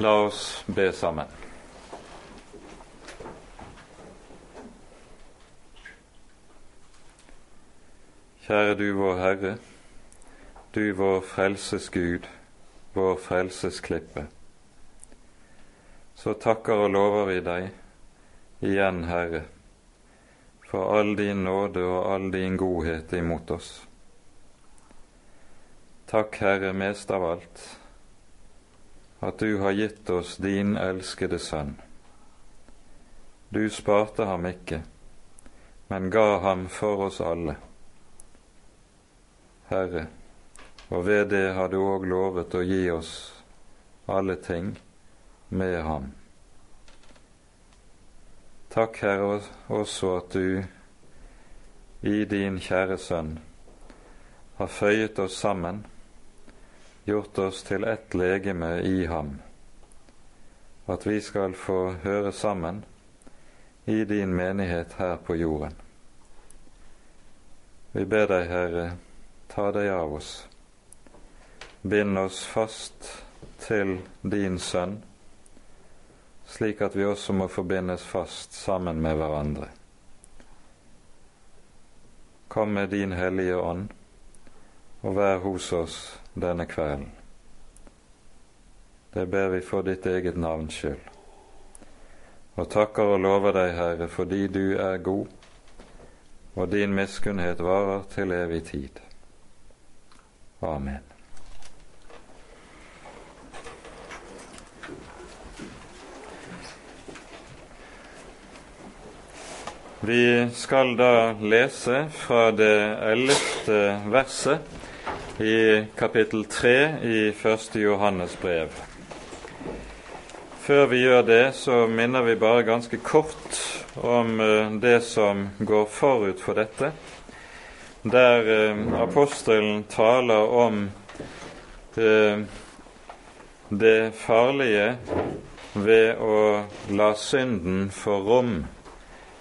La oss be sammen. Kjære du vår Herre, du vår frelses Gud, vår frelses klippe. Så takker og lover vi deg igjen, Herre, for all din nåde og all din godhet imot oss. Takk, Herre, mest av alt at du har gitt oss din elskede sønn. Du sparte ham ikke, men ga ham for oss alle. Herre, og ved det har du òg lovet å gi oss alle ting med ham. Takk, Herre, også at du i din kjære Sønn har føyet oss sammen gjort oss til ett legeme i ham, at vi skal få høre sammen i din menighet her på jorden. Vi ber deg, Herre, ta deg av oss. Bind oss fast til din Sønn, slik at vi også må forbindes fast sammen med hverandre. Kom med din Hellige Ånd og vær hos oss denne kvelden. Det ber vi for ditt eget navns skyld. Og takker og lover deg, Herre, fordi du er god, og din miskunnhet varer til evig tid. Amen. Vi skal da lese fra det ellevte verset i kapittel 3 i 1. Johannes brev. Før vi gjør det, så minner vi bare ganske kort om eh, det som går forut for dette, der eh, apostelen taler om eh, det farlige ved å la synden få rom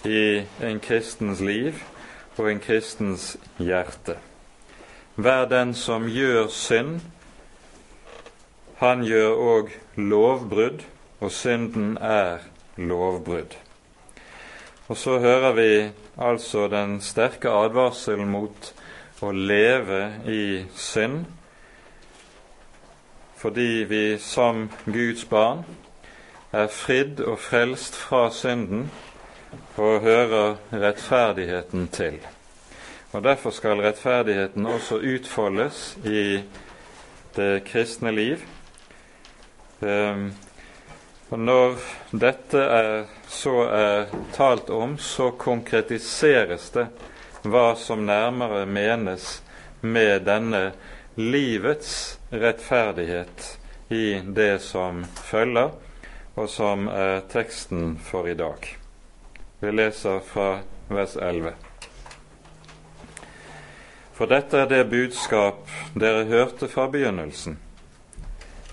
i en kristens liv og en kristens hjerte. Hver den som gjør synd, han gjør òg lovbrudd, og synden er lovbrudd. Og så hører vi altså den sterke advarselen mot å leve i synd, fordi vi som Guds barn er fridd og frelst fra synden og hører rettferdigheten til. Og Derfor skal rettferdigheten også utfoldes i det kristne liv. Ehm, og Når dette er, så er talt om, så konkretiseres det hva som nærmere menes med denne livets rettferdighet i det som følger, og som er teksten for i dag. Vi leser fra vers 11. For dette er det budskap dere hørte fra begynnelsen,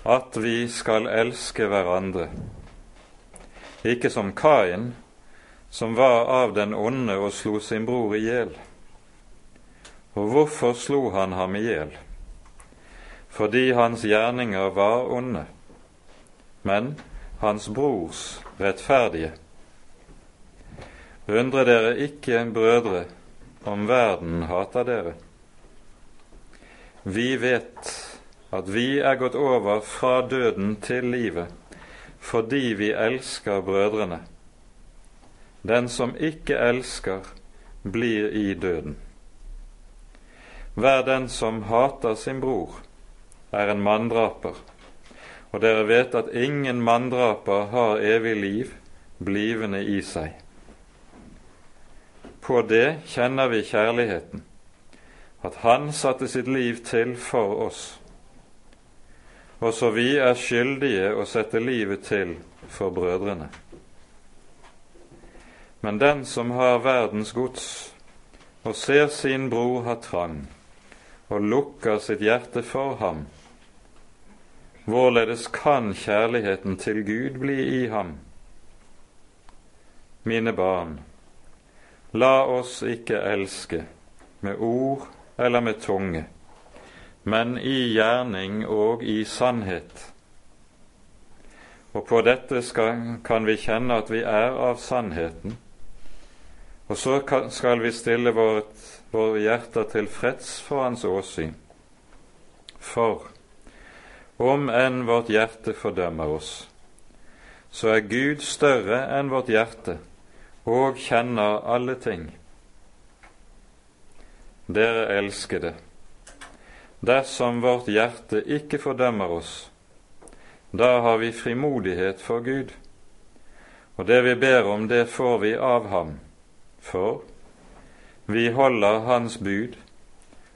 at vi skal elske hverandre. Ikke som Kain, som var av den onde og slo sin bror i hjel. Og hvorfor slo han ham i hjel? Fordi hans gjerninger var onde, men hans brors rettferdige. Undre dere ikke, brødre, om verden hater dere. Vi vet at vi er gått over fra døden til livet fordi vi elsker brødrene. Den som ikke elsker, blir i døden. Hver den som hater sin bror, er en manndraper, og dere vet at ingen manndraper har evig liv blivende i seg. På det kjenner vi kjærligheten at han satte sitt liv til for oss. Også vi er skyldige å sette livet til for brødrene. Men den som har verdens gods og ser sin bror ha trang, og lukker sitt hjerte for ham, hvorledes kan kjærligheten til Gud bli i ham? Mine barn, la oss ikke elske med ord eller med tunge, men i gjerning og i sannhet. Og på dette skal, kan vi kjenne at vi er av sannheten. Og så skal vi stille vårt, våre hjerter tilfreds for Hans åsyn. For om enn vårt hjerte fordømmer oss, så er Gud større enn vårt hjerte og kjenner alle ting. Dere elskede, dersom vårt hjerte ikke fordømmer oss, da har vi frimodighet for Gud, og det vi ber om, det får vi av ham, for vi holder Hans bud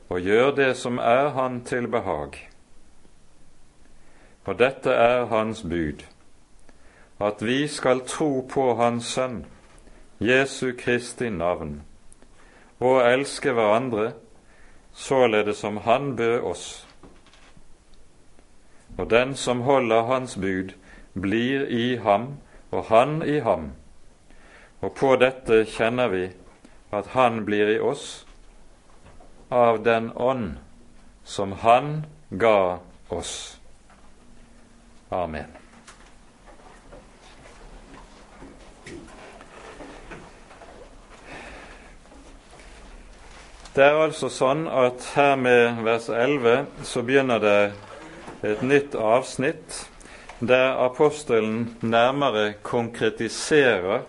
og gjør det som er Han til behag. Og dette er Hans bud, at vi skal tro på Hans Sønn, Jesu Kristi navn, og elske hverandre således som Han bød oss. Og den som holder Hans bud, blir i ham og han i ham. Og på dette kjenner vi at Han blir i oss av den ånd som Han ga oss. Amen. Det er altså sånn at her med vers 11 så begynner det et nytt avsnitt der apostelen nærmere konkretiserer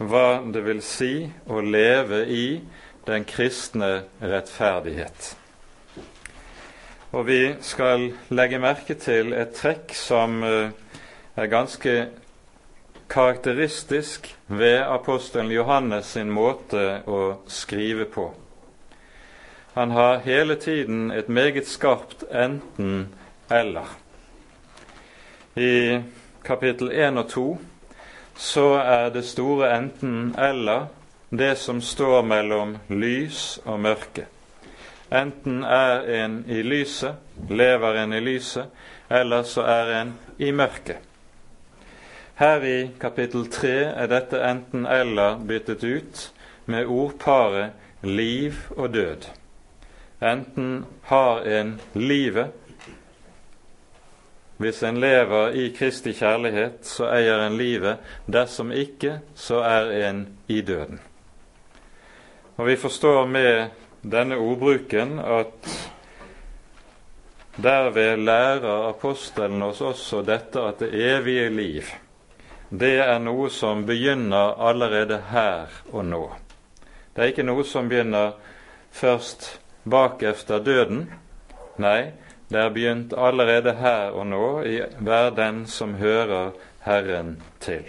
hva det vil si å leve i den kristne rettferdighet. Og vi skal legge merke til et trekk som eh, er ganske karakteristisk ved apostelen Johannes sin måte å skrive på. Han har hele tiden et meget skarpt enten-eller. I kapittel 1 og 2 så er det store enten-eller det som står mellom lys og mørke. Enten er en i lyset, lever en i lyset, eller så er en i mørket. Her i kapittel 3 er dette enten-eller byttet ut med ordparet liv og død. Enten har en livet hvis en lever i Kristi kjærlighet, så eier en livet. Dersom ikke, så er en i døden. Og Vi forstår med denne ordbruken at derved lærer apostelen oss også dette at det evige liv, det er noe som begynner allerede her og nå. Det er ikke noe som begynner først bak efter døden. Nei, det er begynt allerede her og nå i hver den som hører Herren til.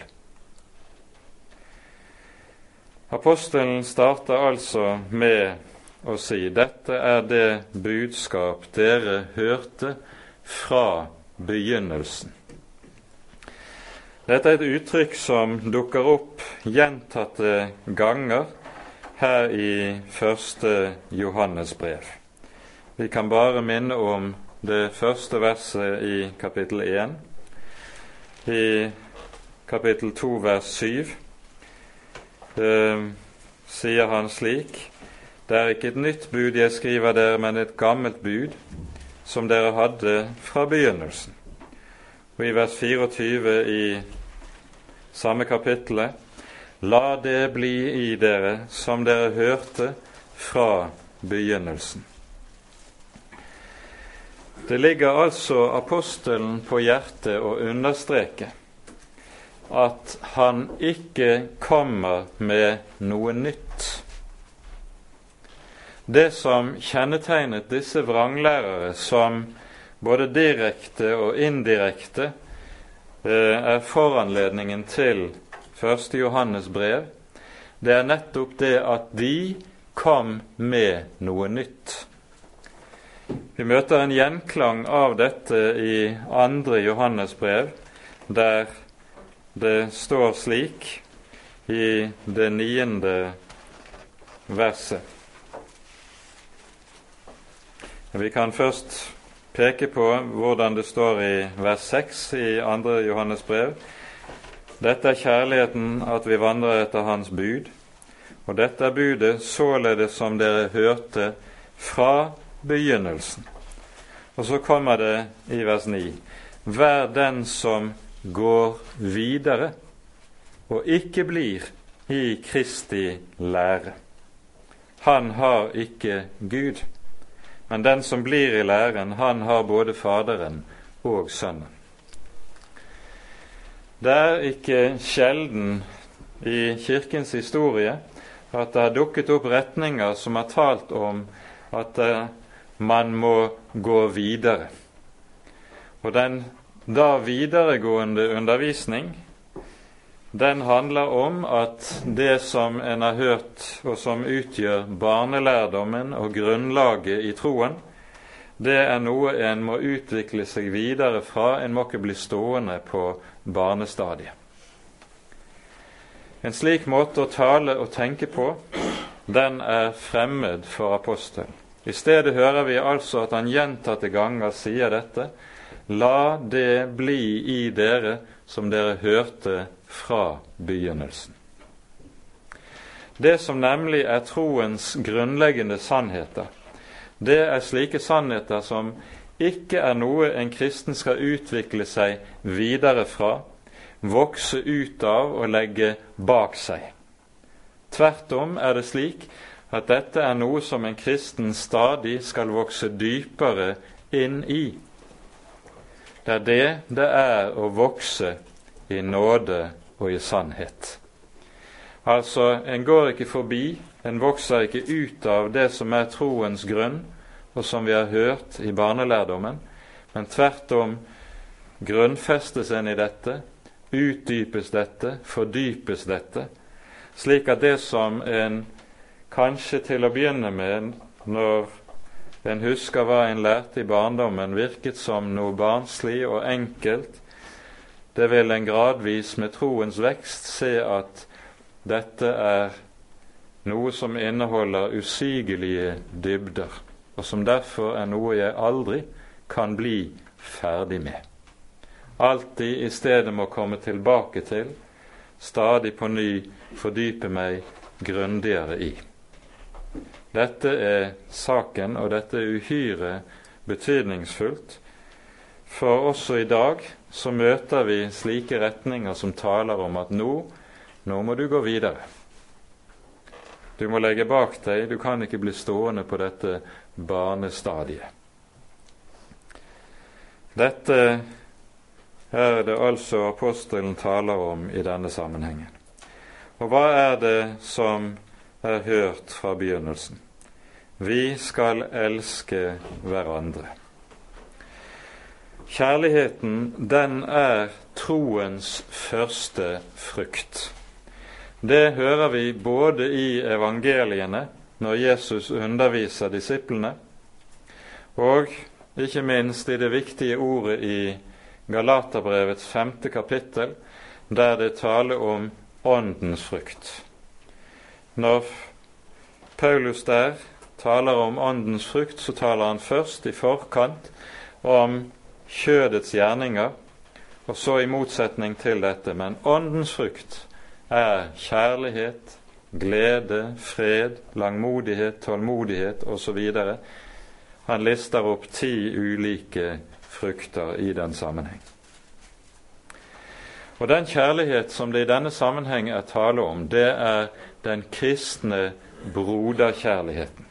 Apostelen starter altså med å si dette er det budskap dere hørte fra begynnelsen. Dette er et uttrykk som dukker opp gjentatte ganger her i første Johannes brev. Vi kan bare minne om det første verset i kapittel 1. I kapittel 2 vers 7 eh, sier han slik det er ikke et nytt bud jeg skriver dere, men et gammelt bud, som dere hadde fra begynnelsen. Og i vers 24 i samme kapittelet La det bli i dere som dere hørte fra begynnelsen. Det ligger altså apostelen på hjertet å understreke at han ikke kommer med noe nytt det som kjennetegnet disse vranglærere, som både direkte og indirekte eh, er foranledningen til 1. Johannes brev, det er nettopp det at de kom med noe nytt. Vi møter en gjenklang av dette i andre Johannes brev, der det står slik i det niende verset. Vi kan først peke på hvordan det står i vers 6 i 2. Johannes brev. Dette er kjærligheten, at vi vandrer etter Hans bud. Og dette er budet således som dere hørte fra begynnelsen. Og så kommer det i vers 9.: Vær den som går videre og ikke blir i Kristi lære. Han har ikke Gud, men den som blir i læren, han har både Faderen og Sønnen. Det er ikke sjelden i Kirkens historie at det har dukket opp retninger som har talt om at eh, man må gå videre. Og den da videregående undervisning den handler om at det som en har hørt, og som utgjør barnelærdommen og grunnlaget i troen, det er noe en må utvikle seg videre fra. En må ikke bli stående på barnestadiet. En slik måte å tale og tenke på, den er fremmed for apostelen. I stedet hører vi altså at han gjentatte ganger sier dette. La det bli i dere som dere hørte fra begynnelsen. Det som nemlig er troens grunnleggende sannheter, det er slike sannheter som ikke er noe en kristen skal utvikle seg videre fra, vokse ut av og legge bak seg. Tvert om er det slik at dette er noe som en kristen stadig skal vokse dypere inn i. Det er det det er å vokse i nåde og i sannhet. Altså, en går ikke forbi, en vokser ikke ut av det som er troens grunn, og som vi har hørt i barnelærdommen, men tvert om grunnfestes en i dette, utdypes dette, fordypes dette, slik at det som en kanskje til å begynne med, når en husker hva en lærte i barndommen, virket som noe barnslig og enkelt, det vil en gradvis med troens vekst se at dette er noe som inneholder usigelige dybder, og som derfor er noe jeg aldri kan bli ferdig med. Alltid i stedet må komme tilbake til, stadig på ny fordype meg grundigere i. Dette er saken, og dette er uhyre betydningsfullt, for også i dag så møter vi slike retninger som taler om at nå, nå må du gå videre. Du må legge bak deg, du kan ikke bli stående på dette barnestadiet. Dette er det altså apostelen taler om i denne sammenhengen. Og hva er det som er hørt fra begynnelsen? Vi skal elske hverandre. Kjærligheten, den er troens første frukt. Det hører vi både i evangeliene, når Jesus underviser disiplene, og ikke minst i det viktige ordet i Galaterbrevets femte kapittel, der det taler om åndens frukt. Når Paulus der taler om åndens frukt, så taler han først i forkant om kjødets gjerninger, og så i motsetning til dette. Men åndens frukt er kjærlighet, glede, fred, langmodighet, tålmodighet osv. Han lister opp ti ulike frukter i den sammenheng. Og Den kjærlighet som det i denne sammenheng er tale om, det er den kristne broderkjærligheten.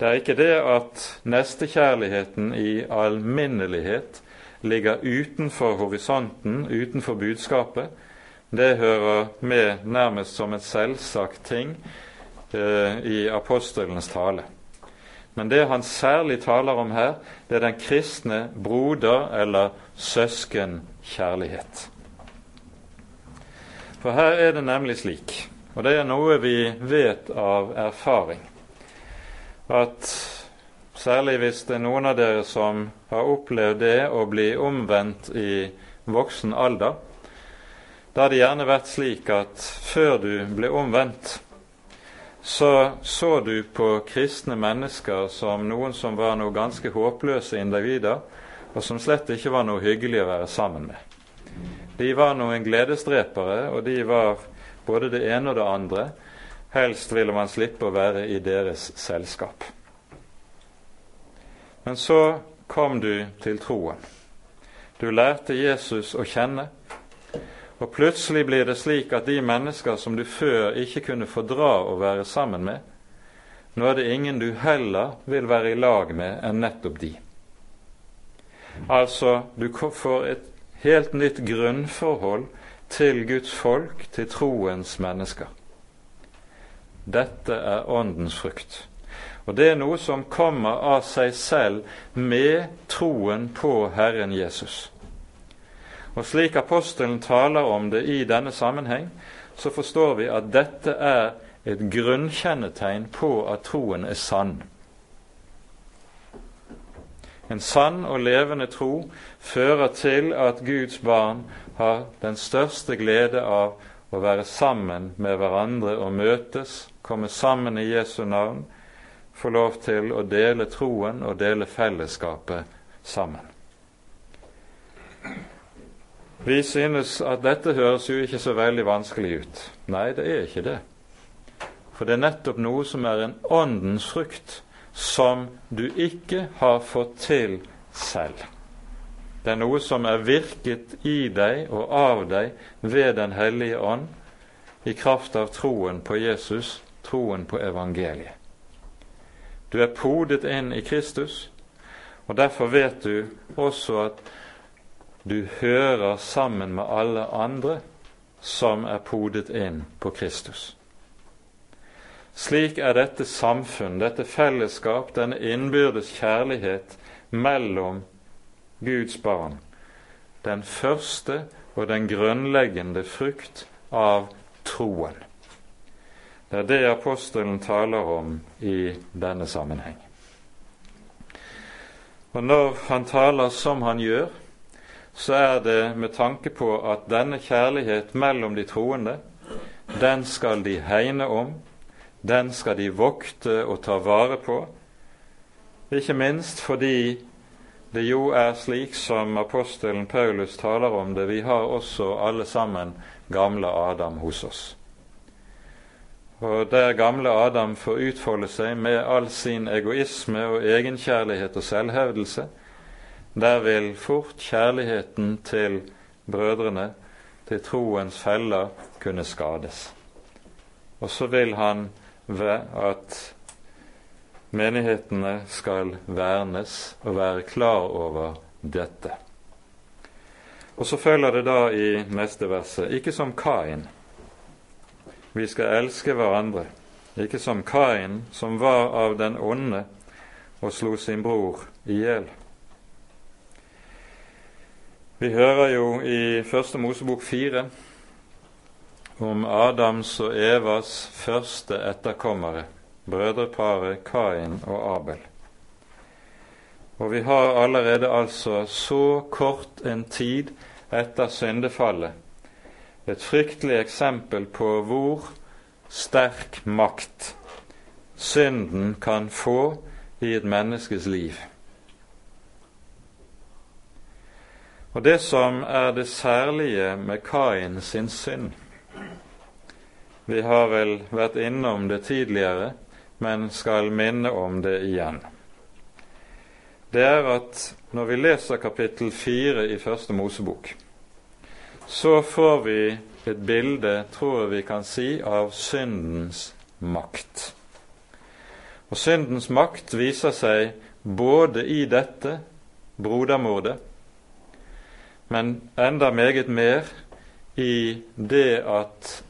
Det er ikke det at nestekjærligheten i alminnelighet ligger utenfor horisonten, utenfor budskapet. Det hører med nærmest som et selvsagt ting eh, i apostelens tale. Men det han særlig taler om her, det er den kristne broder- eller søskenkjærlighet. For her er det nemlig slik, og det er noe vi vet av erfaring, at særlig hvis det er noen av dere som har opplevd det å bli omvendt i voksen alder, da har det gjerne vært slik at før du ble omvendt, så så du på kristne mennesker som noen som var noe ganske håpløse individer, og som slett ikke var noe hyggelig å være sammen med. De var noen gledesdrepere, og de var både det ene og det andre. Helst ville man slippe å være i deres selskap. Men så kom du til troen. Du lærte Jesus å kjenne. Og plutselig blir det slik at de mennesker som du før ikke kunne fordra å være sammen med, nå er det ingen du heller vil være i lag med enn nettopp de. Altså, du får et helt nytt grunnforhold til Guds folk, til troens mennesker. Dette er åndens frukt. Og det er noe som kommer av seg selv med troen på Herren Jesus. Og slik apostelen taler om det i denne sammenheng, så forstår vi at dette er et grunnkjennetegn på at troen er sann. En sann og levende tro fører til at Guds barn har den største glede av å være sammen med hverandre og møtes, komme sammen i Jesu navn, få lov til å dele troen og dele fellesskapet sammen. Vi synes at dette høres jo ikke så veldig vanskelig ut. Nei, det er ikke det. For det er nettopp noe som er en åndens frukt som du ikke har fått til selv. Det er noe som er virket i deg og av deg ved Den hellige ånd i kraft av troen på Jesus, troen på evangeliet. Du er podet inn i Kristus, og derfor vet du også at du hører sammen med alle andre som er podet inn på Kristus. Slik er dette samfunn, dette fellesskap, denne innbyrdes kjærlighet mellom Guds barn den første og den grunnleggende frukt av troen. Det er det apostelen taler om i denne sammenheng. Og Når han taler som han gjør, så er det med tanke på at denne kjærlighet mellom de troende, den skal de hegne om, den skal de vokte og ta vare på, ikke minst fordi det jo er slik som apostelen Paulus taler om det, vi har også alle sammen gamle Adam hos oss. Og der gamle Adam får utfolde seg med all sin egoisme og egenkjærlighet og selvhevdelse, der vil fort kjærligheten til brødrene, til troens feller, kunne skades. Og så vil han ved at menighetene skal vernes og være klar over dette. Og så følger det da i neste verset ikke som Kain. Vi skal elske hverandre, ikke som Kain, som var av den onde og slo sin bror i hjel. Vi hører jo i Første Mosebok fire om Adams og Evas første etterkommere, brødreparet Kain og Abel. Og vi har allerede altså så kort en tid etter syndefallet et fryktelig eksempel på hvor sterk makt synden kan få i et menneskes liv. Og det som er det særlige med Kain sin synd, vi har vel vært innom det tidligere, men skal minne om det igjen. Det er at når vi leser kapittel fire i Første Mosebok, så får vi et bilde, tror jeg vi kan si, av syndens makt. Og syndens makt viser seg både i dette brodermordet, men enda meget mer i det at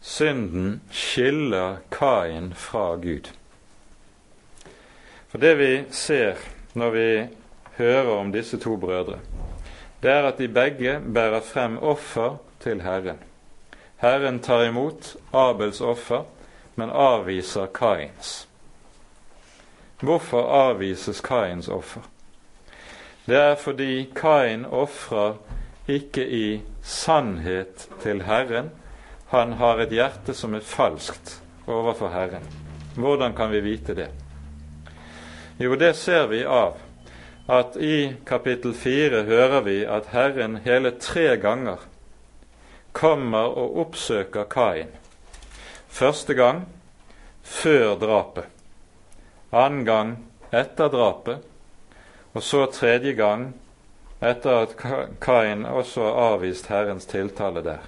synden skiller Kain fra Gud. For det vi ser når vi hører om disse to brødre, det er at de begge bærer frem offer til Herren. Herren tar imot Abels offer, men avviser Kains. Hvorfor avvises Kains offer? Det er fordi Kain ofrer ikke i sannhet til Herren, han har et hjerte som er falskt overfor Herren. Hvordan kan vi vite det? Jo, det ser vi av at i kapittel fire hører vi at Herren hele tre ganger kommer og oppsøker Kain. Første gang før drapet, annen gang etter drapet, og så tredje gang etter at Kain også har avvist Herrens tiltale der.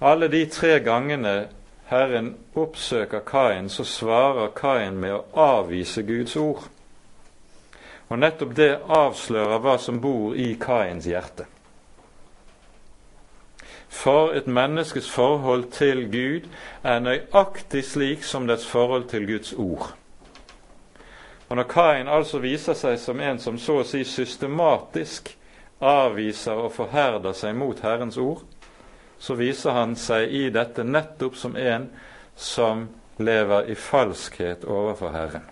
Alle de tre gangene Herren oppsøker Kain, så svarer Kain med å avvise Guds ord. Og nettopp det avslører hva som bor i Kains hjerte. For et menneskes forhold til Gud er nøyaktig slik som dets forhold til Guds ord. Og Når Kain altså viser seg som en som så å si systematisk avviser og forherder seg mot Herrens ord, så viser han seg i dette nettopp som en som lever i falskhet overfor Herren.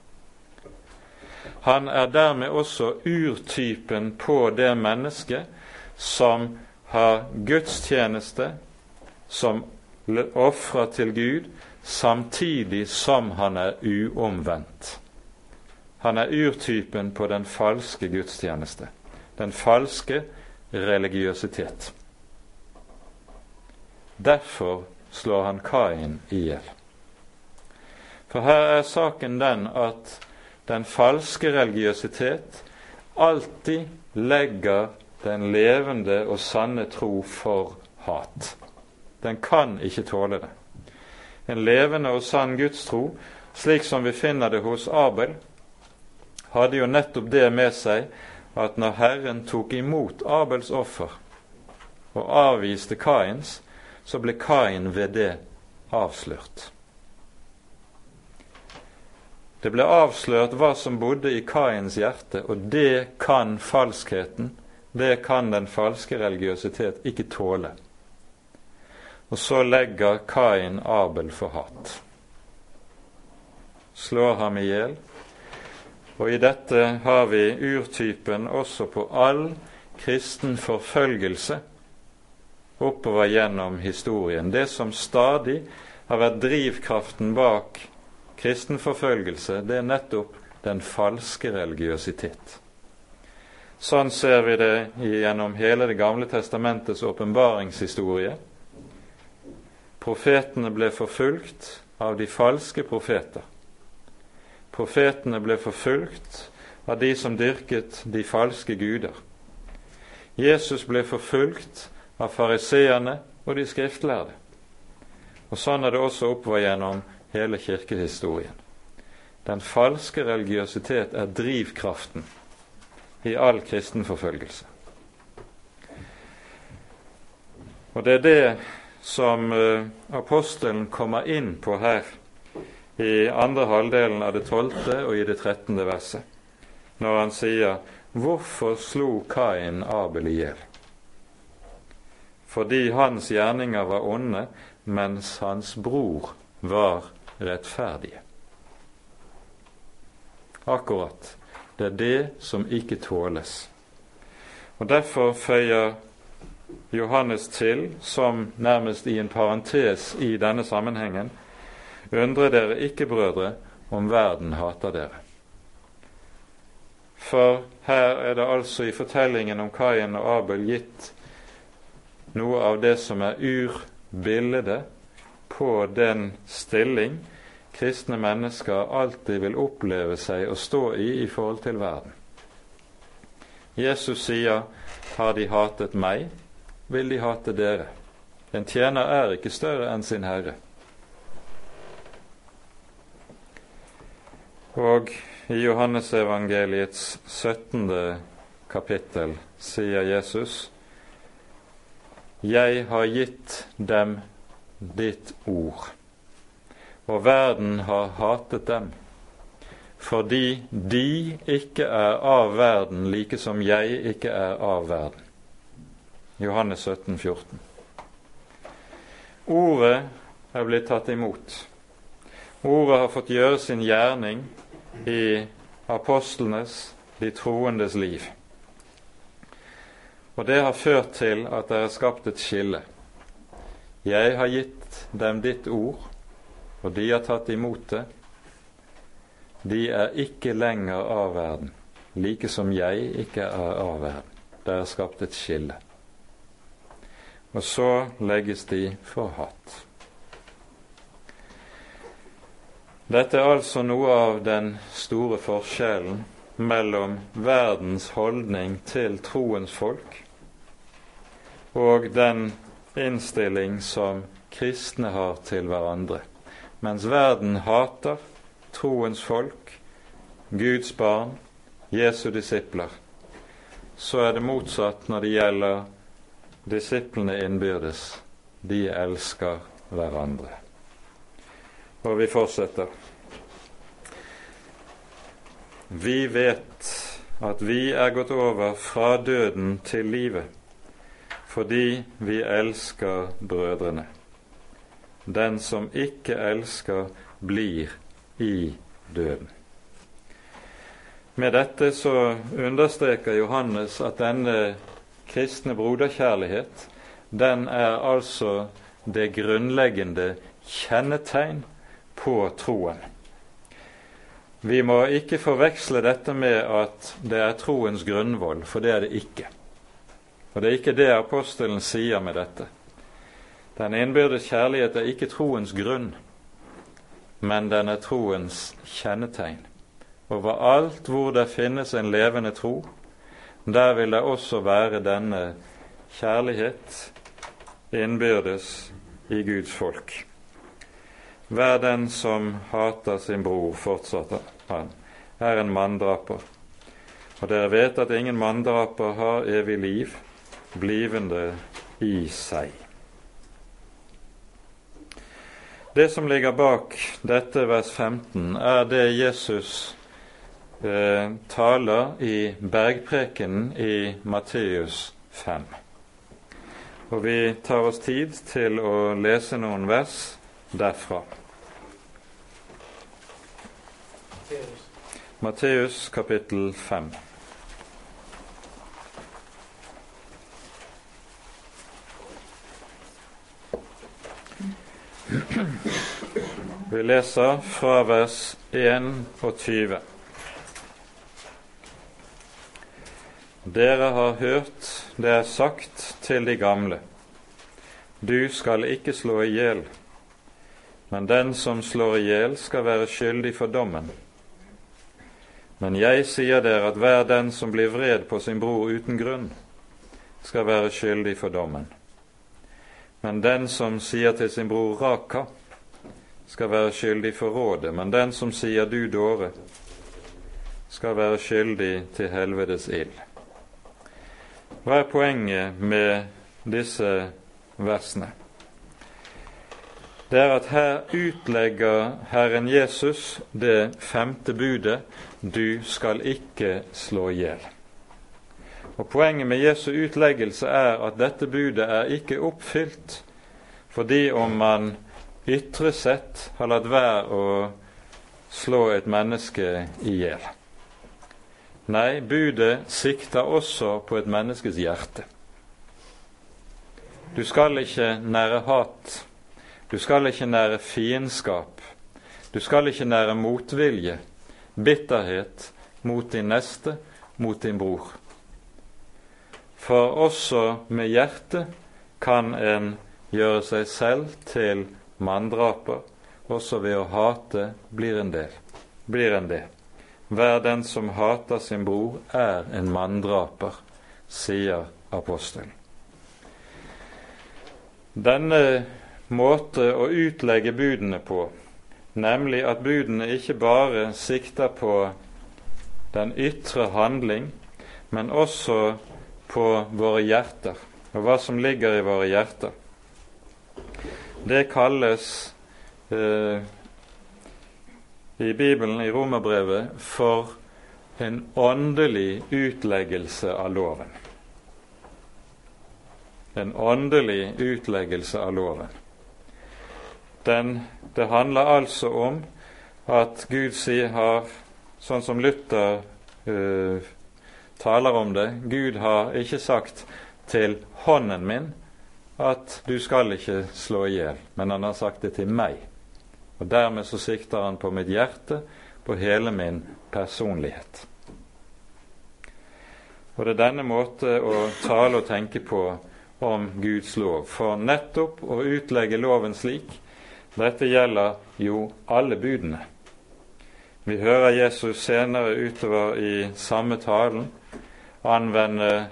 Han er dermed også urtypen på det mennesket som har gudstjeneste, som ofrer til Gud, samtidig som han er uomvendt. Han er urtypen på den falske gudstjeneste, den falske religiøsitet. Derfor slår han Kain i hjel. For her er saken den at den falske religiøsitet alltid legger den levende og sanne tro for hat. Den kan ikke tåle det. En levende og sann gudstro, slik som vi finner det hos Abel, hadde jo nettopp det med seg at når Herren tok imot Abels offer og avviste Kains, så ble Kain ved det avslørt. Det ble avslørt hva som bodde i Kains hjerte, og det kan falskheten, det kan den falske religiøsitet ikke tåle. Og så legger Kain Abel for hat. Slår ham i hjel og i dette har vi urtypen også på all kristen forfølgelse oppover gjennom historien. Det som stadig har vært drivkraften bak kristen forfølgelse, det er nettopp den falske religiøsitet. Sånn ser vi det gjennom hele Det gamle testamentets åpenbaringshistorie. Profetene ble forfulgt av de falske profeter. Profetene ble forfulgt av de som dyrket de falske guder. Jesus ble forfulgt av fariseerne og de skriftlærde. Og Sånn er det også oppover gjennom hele kirkehistorien. Den falske religiøsitet er drivkraften i all kristen forfølgelse. Og det er det som uh, apostelen kommer inn på her i andre halvdelen av det tolvte og i det trettende verset, når han sier Hvorfor slo Kain Abel i hjel? Fordi hans gjerninger var onde, mens hans bror var rettferdige. Akkurat. Det er det som ikke tåles. Og Derfor føyer Johannes til, som nærmest i en parentes i denne sammenhengen, Undre dere ikke, brødre, om verden hater dere. For her er det altså i fortellingen om Kain og Abel gitt noe av det som er urbildet på den stilling kristne mennesker alltid vil oppleve seg å stå i i forhold til verden. Jesus sier, 'Har de hatet meg, vil de hate dere'. En tjener er ikke større enn sin herre. Og i Johannesevangeliets 17. kapittel sier Jesus Jeg har gitt dem ditt ord, og verden har hatet dem, fordi de ikke er av verden, like som jeg ikke er av verden. Johannes 17, 14. Ordet er blitt tatt imot. Ordet har fått gjøre sin gjerning i apostlenes, de troendes liv. Og det har ført til at det er skapt et skille. Jeg har gitt dem ditt ord, og de har tatt imot det. De er ikke lenger av verden, like som jeg ikke er av verden. Det er skapt et skille. Og så legges de for hatt. Dette er altså noe av den store forskjellen mellom verdens holdning til troens folk og den innstilling som kristne har til hverandre. Mens verden hater troens folk, Guds barn, Jesu disipler, så er det motsatt når det gjelder disiplene innbyrdes. De elsker hverandre. Og vi fortsetter. Vi vet at vi er gått over fra døden til livet fordi vi elsker brødrene. Den som ikke elsker, blir i døden. Med dette så understreker Johannes at denne kristne broderkjærlighet, den er altså det grunnleggende kjennetegn på troen. Vi må ikke forveksle dette med at det er troens grunnvoll, for det er det ikke. Og det er ikke det apostelen sier med dette. Den innbyrdes kjærlighet er ikke troens grunn, men den er troens kjennetegn. Overalt hvor det finnes en levende tro, der vil det også være denne kjærlighet innbyrdes i Guds folk. Vær den som hater sin bror, fortsatte han, er en manndraper. Og dere vet at ingen manndraper har evig liv blivende i seg. Det som ligger bak dette vers 15, er det Jesus eh, taler i bergprekenen i Matteus 5. Og vi tar oss tid til å lese noen vers derfra. Matteus kapittel 5. Vi leser fra vers 21. Dere har hørt det er sagt til de gamle, du skal ikke slå i hjel, men den som slår i hjel, skal være skyldig for dommen. Men jeg sier dere at hver den som blir vred på sin bror uten grunn, skal være skyldig for dommen. Men den som sier til sin bror Raka, skal være skyldig for rådet, men den som sier du dåre, skal være skyldig til helvetes ild. Hva er poenget med disse versene? Det er at her utlegger Herren Jesus det femte budet du skal ikke slå i hjel. Og Poenget med Jesu utleggelse er at dette budet er ikke oppfylt fordi om man ytre sett har latt være å slå et menneske i hjel. Nei, budet sikter også på et menneskes hjerte. Du skal ikke nære hat. Du skal ikke nære fiendskap. Du skal ikke nære motvilje, bitterhet mot din neste, mot din bror. For også med hjertet kan en gjøre seg selv til manndraper. Også ved å hate blir en del. Blir en det. Hver den som hater sin bror, er en manndraper, sier apostelen. Denne måte å utlegge budene på, nemlig at budene ikke bare sikter på den ytre handling, men også på våre hjerter, og hva som ligger i våre hjerter. Det kalles eh, i Bibelen, i Romerbrevet, for en åndelig utleggelse av loven. En åndelig utleggelse av loven. Den, det handler altså om at Gud sier har, sånn som Luther uh, taler om det. Gud har ikke sagt til hånden min at du skal ikke slå i hjel, men han har sagt det til meg. Og dermed så sikter han på mitt hjerte, på hele min personlighet. Og det er denne måte å tale og tenke på om Guds lov. For nettopp å utlegge loven slik Dette gjelder jo alle budene. Vi hører Jesus senere utover i samme talen anvende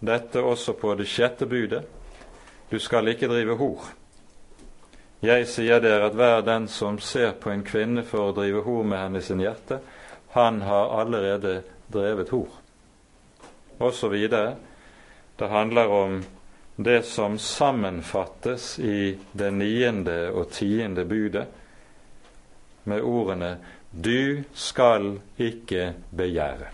dette også på det sjette budet. Du skal ikke drive hor. Jeg sier dere at hver den som ser på en kvinne for å drive hor med henne i sin hjerte, han har allerede drevet hor. Og så videre. Det handler om det som sammenfattes i det niende og tiende budet med ordene 'Du skal ikke begjære'.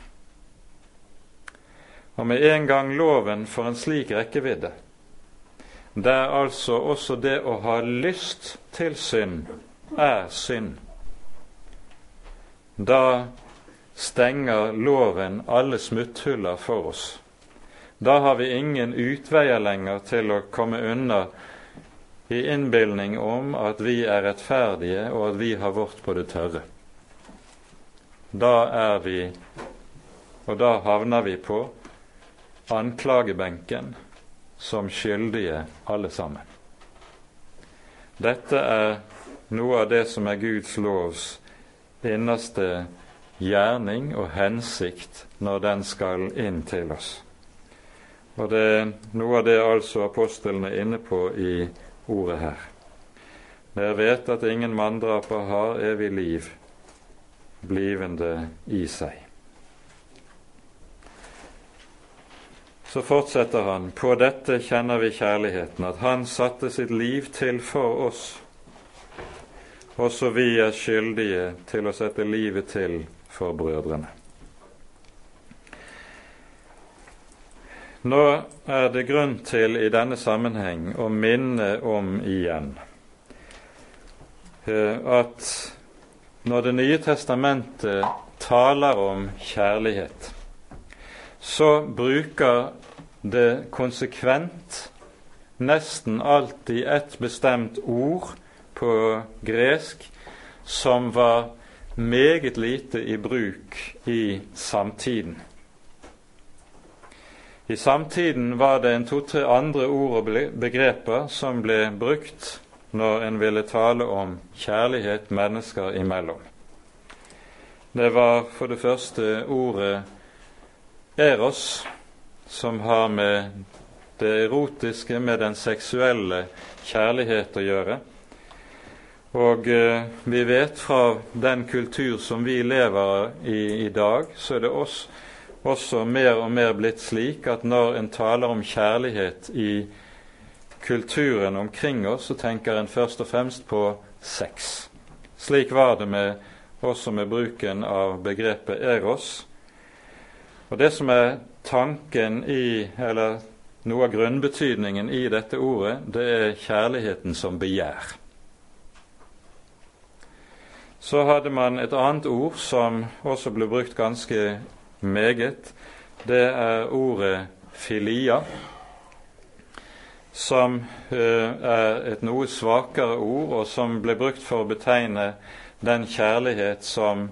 Og med en gang loven får en slik rekkevidde, der altså også det å ha lyst til synd er synd, da stenger loven alle smutthuller for oss. Da har vi ingen utveier lenger til å komme unna i innbilning om at vi er rettferdige, og at vi har vårt på det tørre. Da er vi, og da havner vi på anklagebenken som skyldige alle sammen. Dette er noe av det som er Guds lovs innerste gjerning og hensikt når den skal inn til oss. Og det er noe av det altså apostlene er inne på i ordet her. Dere vet at ingen manndraper har evig liv blivende i seg. Så fortsetter han, på dette kjenner vi kjærligheten, at han satte sitt liv til for oss. Også vi er skyldige til å sette livet til for brødrene. Nå er det grunn til i denne sammenheng å minne om igjen eh, at når Det nye testamentet taler om kjærlighet, så bruker det konsekvent nesten alltid et bestemt ord på gresk som var meget lite i bruk i samtiden. I samtiden var det en to-tre andre ord og begreper som ble brukt når en ville tale om kjærlighet mennesker imellom. Det var for det første ordet eros, som har med det erotiske, med den seksuelle kjærlighet å gjøre. Og eh, vi vet fra den kultur som vi lever i i dag, så er det også, også mer og mer blitt slik at når en taler om kjærlighet i kulturen omkring oss, så tenker en først og fremst på sex. Slik var det med, også med bruken av begrepet eros. Og Det som er tanken i, eller noe av grunnbetydningen i dette ordet, det er kjærligheten som begjær. Så hadde man et annet ord som også ble brukt ganske meget. Det er ordet filia, som uh, er et noe svakere ord, og som ble brukt for å betegne den kjærlighet som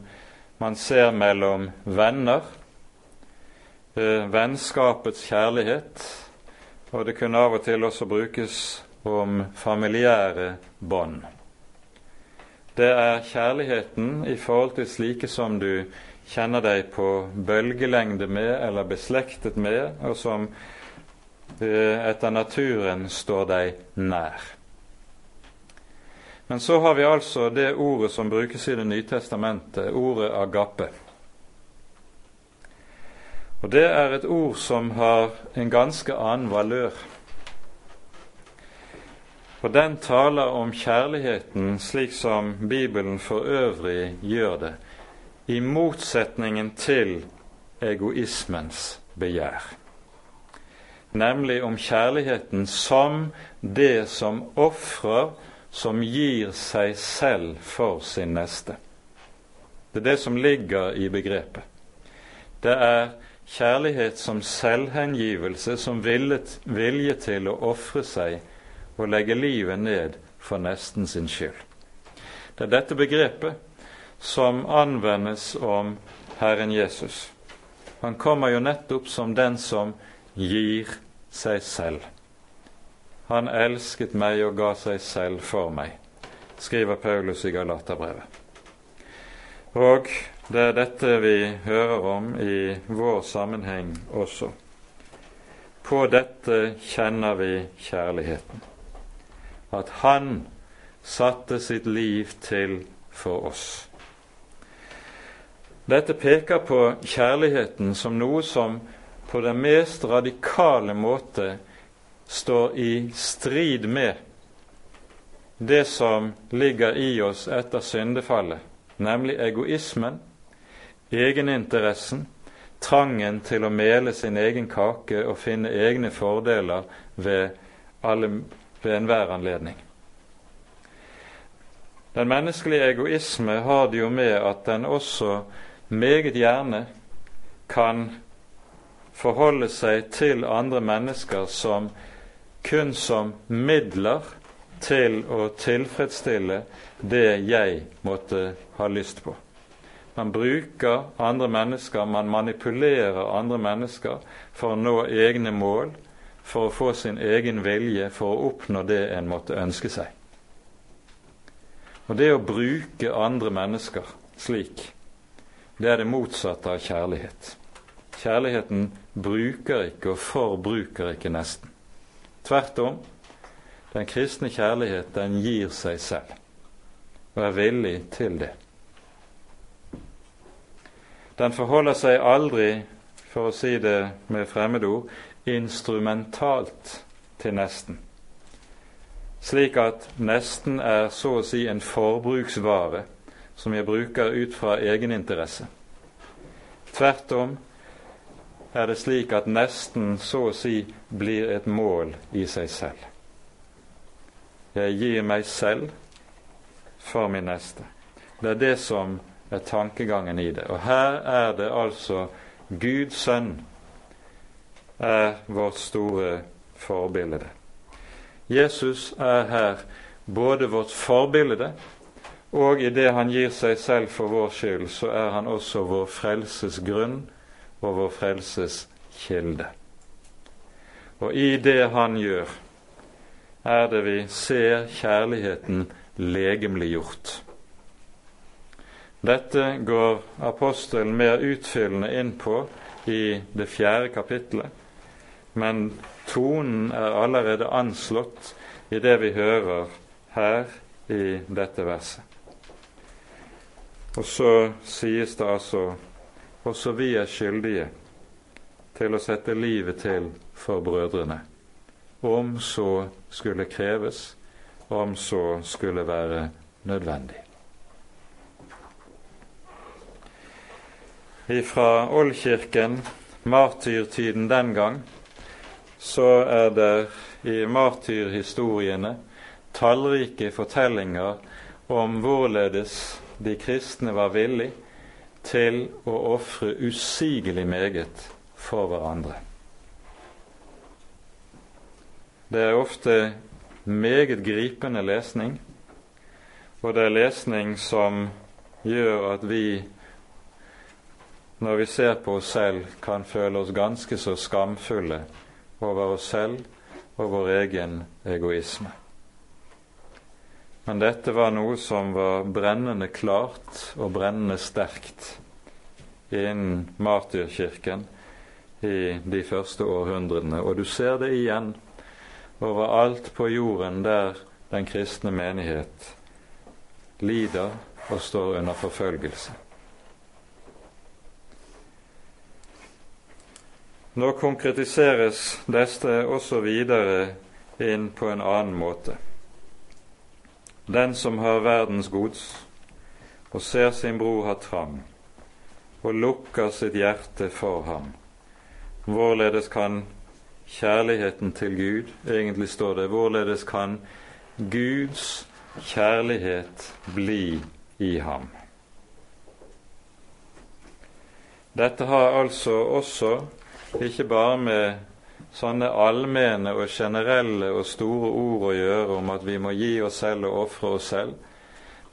man ser mellom venner, Eh, vennskapets kjærlighet, og det kunne av og til også brukes om familiære bånd. Det er kjærligheten i forhold til slike som du kjenner deg på bølgelengde med eller beslektet med, og som eh, etter naturen står deg nær. Men så har vi altså det ordet som brukes i Det nye testamentet, ordet agape. Og det er et ord som har en ganske annen valør. Og den taler om kjærligheten slik som Bibelen for øvrig gjør det, i motsetningen til egoismens begjær. Nemlig om kjærligheten som det som ofrer, som gir seg selv for sin neste. Det er det som ligger i begrepet. Det er kjærlighet som selvhengivelse, som vilje til å ofre seg og legge livet ned for nesten sin skyld. Det er dette begrepet som anvendes om Herren Jesus. Han kommer jo nettopp som den som gir seg selv. Han elsket meg og ga seg selv for meg, skriver Paulus i Galaterbrevet. Og det er dette vi hører om i vår sammenheng også. På dette kjenner vi kjærligheten. At Han satte sitt liv til for oss. Dette peker på kjærligheten som noe som på den mest radikale måte står i strid med det som ligger i oss etter syndefallet, nemlig egoismen, egeninteressen, trangen til å mele sin egen kake og finne egne fordeler ved, alle, ved enhver anledning. Den menneskelige egoisme har det jo med at den også meget gjerne kan forholde seg til andre mennesker som kun som midler til å tilfredsstille det jeg måtte ha lyst på. Man bruker andre mennesker, man manipulerer andre mennesker for å nå egne mål, for å få sin egen vilje, for å oppnå det en måtte ønske seg. Og det å bruke andre mennesker slik, det er det motsatte av kjærlighet. Kjærligheten bruker ikke og forbruker ikke nesten. Tvert om, den kristne kjærlighet, den gir seg selv og er villig til det. Den forholder seg aldri, for å si det med fremmedord, instrumentalt til nesten, slik at nesten er så å si en forbruksvare som jeg bruker ut fra egeninteresse. Tvert om er det slik at nesten så å si blir et mål i seg selv. Jeg gir meg selv for min neste. Det er det som er tankegangen i det. Og her er det altså Guds sønn er vårt store forbilde. Jesus er her både vårt forbilde, og i det han gir seg selv for vår skyld, så er han også vår frelses grunn og vår frelses kilde. Og i det han gjør, er det vi ser kjærligheten legemliggjort. Dette går apostelen mer utfyllende inn på i det fjerde kapittelet, men tonen er allerede anslått i det vi hører her i dette verset. Og så sies det altså også vi er skyldige til å sette livet til for brødrene, om så skulle kreves, om så skulle være nødvendig. Fra Oldkirken, martyrtiden den gang, så er det i martyrhistoriene tallrike fortellinger om hvorledes de kristne var villige til å ofre usigelig meget for hverandre. Det er ofte meget gripende lesning, og det er lesning som gjør at vi når vi ser på oss selv, kan føle oss ganske så skamfulle over oss selv og vår egen egoisme. Men dette var noe som var brennende klart og brennende sterkt innen martyrkirken i de første århundrene. Og du ser det igjen overalt på jorden der den kristne menighet lider og står under forfølgelse. Nå konkretiseres dette også videre inn på en annen måte. Den som har verdens gods og ser sin bror ha trang, og lukker sitt hjerte for ham, hvorledes kan kjærligheten til Gud Egentlig står det hvorledes kan Guds kjærlighet bli i ham. Dette har altså også ikke bare med sånne allmenne og generelle og store ord å gjøre om at vi må gi oss selv og ofre oss selv,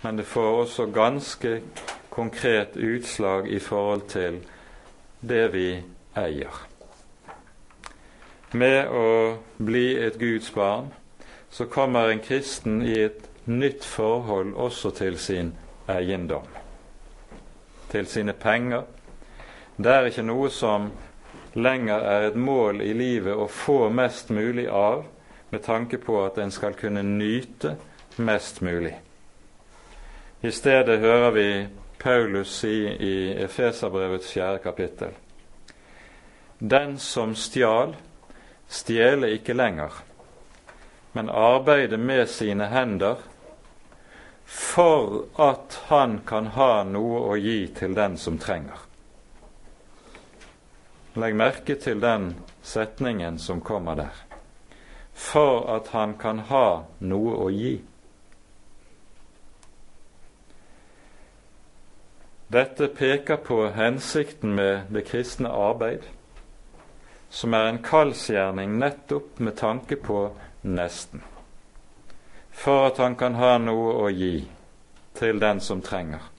men det får også ganske konkret utslag i forhold til det vi eier. Med å bli et Guds barn så kommer en kristen i et nytt forhold også til sin eiendom. til sine penger. Det er ikke noe som lenger er et mål i livet å få mest mulig av, med tanke på at en skal kunne nyte mest mulig. I stedet hører vi Paulus si i Efeserbrevets fjerde kapittel Den som stjal, stjele ikke lenger, men arbeide med sine hender for at han kan ha noe å gi til den som trenger. Legg merke til den setningen som kommer der. For at han kan ha noe å gi. Dette peker på hensikten med det kristne arbeid, som er en kallsgjerning nettopp med tanke på nesten. For at han kan ha noe å gi til den som trenger.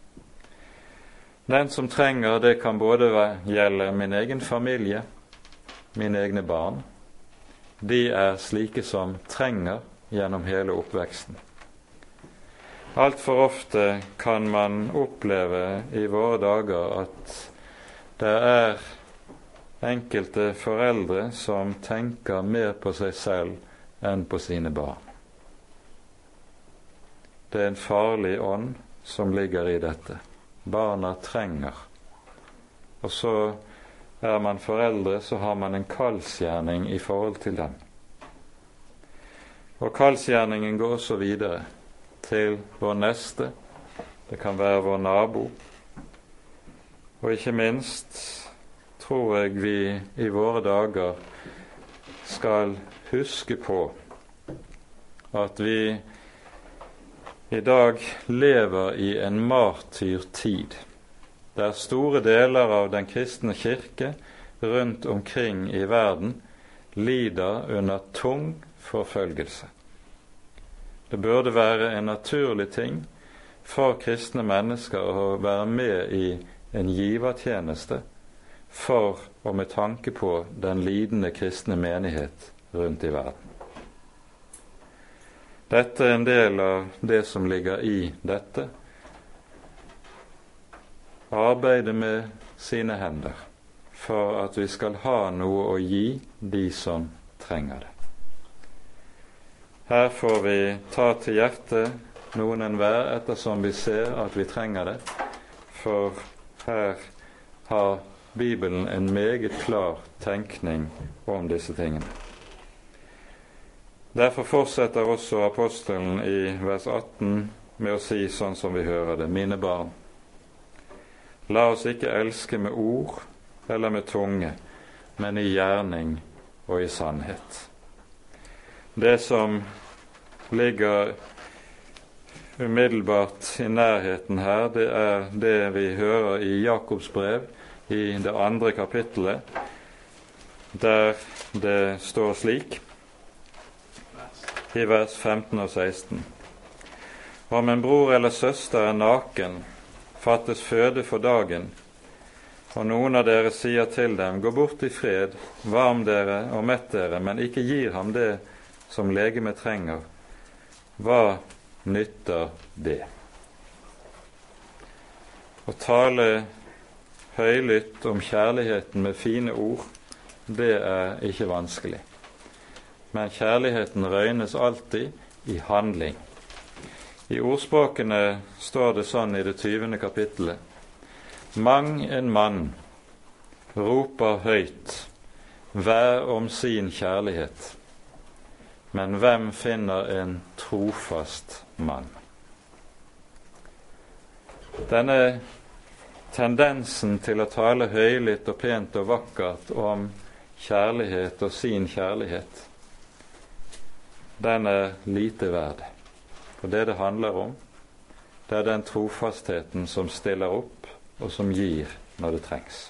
Den som trenger, det kan både gjelde min egen familie, mine egne barn. De er slike som trenger gjennom hele oppveksten. Altfor ofte kan man oppleve i våre dager at det er enkelte foreldre som tenker mer på seg selv enn på sine barn. Det er en farlig ånd som ligger i dette barna trenger. Og så er man foreldre, så har man en kallsgjerning i forhold til dem. Og kallsgjerningen går også videre til vår neste. Det kan være vår nabo. Og ikke minst tror jeg vi i våre dager skal huske på at vi i dag lever i en martyrtid, der store deler av den kristne kirke rundt omkring i verden lider under tung forfølgelse. Det burde være en naturlig ting for kristne mennesker å være med i en givertjeneste for og med tanke på den lidende kristne menighet rundt i verden. Dette er en del av det som ligger i dette. Arbeide med sine hender for at vi skal ha noe å gi de som trenger det. Her får vi ta til hjertet noen enhver ettersom vi ser at vi trenger det, for her har Bibelen en meget klar tenkning om disse tingene. Derfor fortsetter også apostelen i vers 18 med å si sånn som vi hører det, mine barn, la oss ikke elske med ord eller med tunge, men i gjerning og i sannhet. Det som ligger umiddelbart i nærheten her, det er det vi hører i Jakobs brev, i det andre kapittelet, der det står slik i vers 15 og 16. Om en bror eller søster er naken, fattes føde for dagen, og noen av dere sier til dem, gå bort i fred, varm dere og mett dere, men ikke gir ham det som legemet trenger, hva nytter det? Å tale høylytt om kjærligheten med fine ord, det er ikke vanskelig men kjærligheten røynes alltid i handling. I ordspråkene står det sånn i det tyvende kapittelet. Mang en mann roper høyt, hver om sin kjærlighet. Men hvem finner en trofast mann? Denne tendensen til å tale høylytt og pent og vakkert om kjærlighet og sin kjærlighet, den er lite verd. For det det handler om, det er den trofastheten som stiller opp, og som gir når det trengs.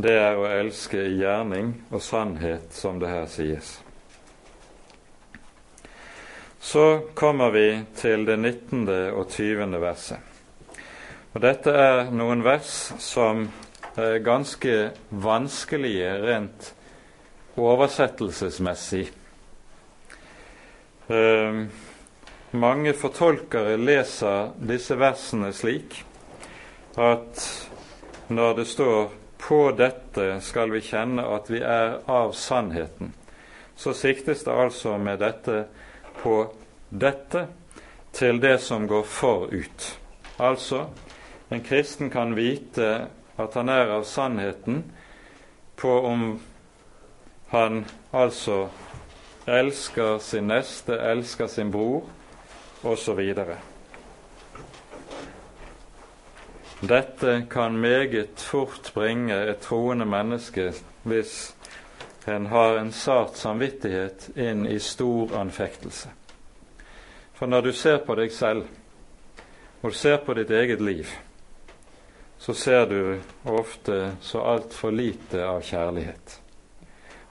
Det er å elske i gjerning og sannhet, som det her sies. Så kommer vi til det 19. og 20. verset. Og Dette er noen vers som er ganske vanskelige rent oversettelsesmessig. Eh, mange fortolkere leser disse versene slik at når det står 'på dette skal vi kjenne at vi er av sannheten', så siktes det altså med dette på dette til det som går forut. Altså, en kristen kan vite at han er av sannheten på om han altså elsker sin neste, elsker sin bror, osv. Dette kan meget fort bringe et troende menneske, hvis en har en sart samvittighet, inn i stor anfektelse. For når du ser på deg selv, og du ser på ditt eget liv, så ser du ofte så altfor lite av kjærlighet.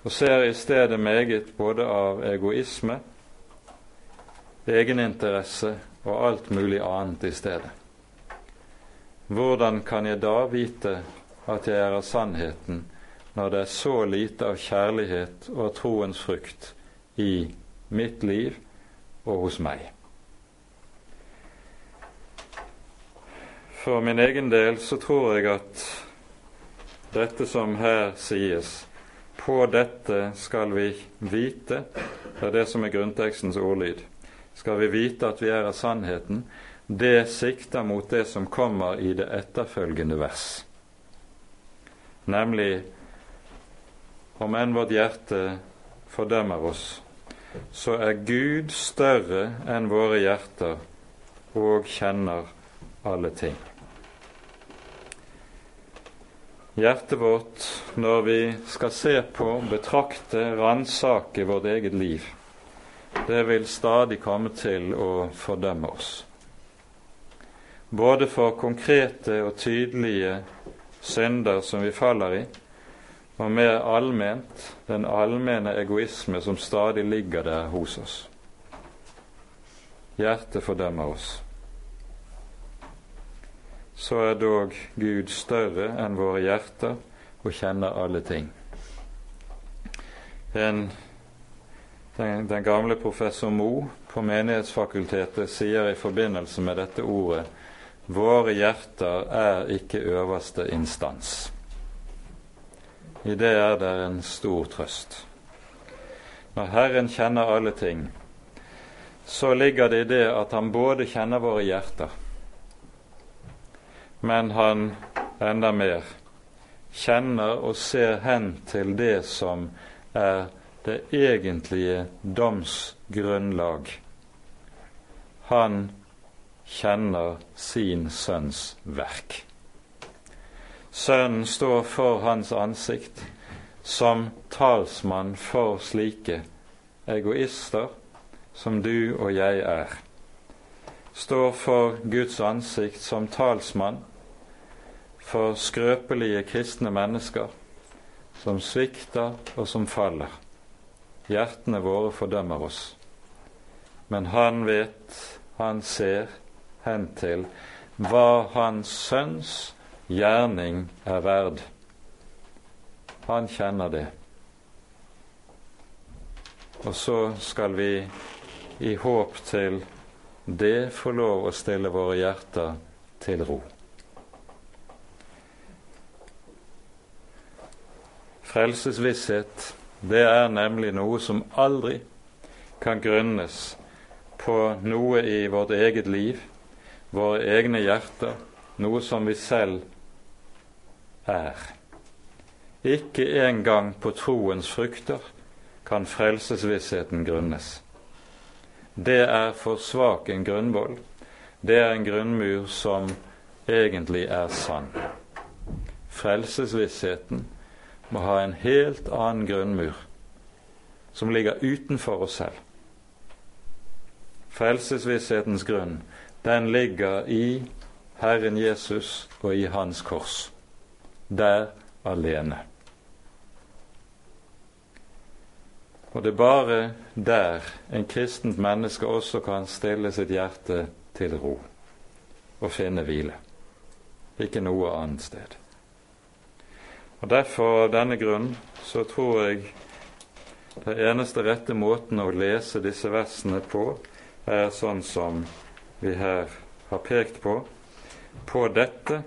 Og ser i stedet meget både av egoisme, egeninteresse og alt mulig annet i stedet. Hvordan kan jeg da vite at jeg er av sannheten, når det er så lite av kjærlighet og troens frukt i mitt liv og hos meg? For min egen del så tror jeg at dette som her sies, på dette skal vi vite, det er det som er grunntekstens ordlyd, skal vi vite at vi er av sannheten, det sikter mot det som kommer i det etterfølgende vers, nemlig om enn vårt hjerte fordømmer oss, så er Gud større enn våre hjerter og kjenner alle ting. Hjertet vårt, når vi skal se på, betrakte, ransake vårt eget liv, det vil stadig komme til å fordømme oss både for konkrete og tydelige synder som vi faller i, og mer allment den allmenne egoisme som stadig ligger der hos oss. Hjertet fordømmer oss. Så er dog Gud større enn våre hjerter og kjenner alle ting. En, den, den gamle professor Mo på Menighetsfakultetet sier i forbindelse med dette ordet Våre hjerter er ikke øverste instans. I det er det en stor trøst. Når Herren kjenner alle ting, så ligger det i det at han både kjenner våre hjerter, men han enda mer kjenner og ser hen til det som er det egentlige domsgrunnlag. Han kjenner sin sønns verk. Sønnen står for hans ansikt som talsmann for slike egoister som du og jeg er. Står for Guds ansikt som talsmann for skrøpelige kristne mennesker som svikter og som faller. Hjertene våre fordømmer oss. Men han vet, han ser, hen til hva hans sønns gjerning er verd. Han kjenner det. Og så skal vi i håp til det få lov å stille våre hjerter til ro. Frelsesvisshet, det er nemlig noe som aldri kan grunnes på noe i vårt eget liv våre egne hjerter noe som vi selv er. Ikke engang på troens frukter kan frelsesvissheten grunnes. Det er for svak en grunnvoll. Det er en grunnmur som egentlig er sann. Frelsesvissheten må ha en helt annen grunnmur, som ligger utenfor oss selv. Frelsesvisshetens grunn den ligger i Herren Jesus og i Hans kors. Der alene. Og det er bare der en kristent menneske også kan stille sitt hjerte til ro og finne hvile. Ikke noe annet sted. Og Derfor, av denne grunn, så tror jeg den eneste rette måten å lese disse versene på, er sånn som vi her har pekt på. På dette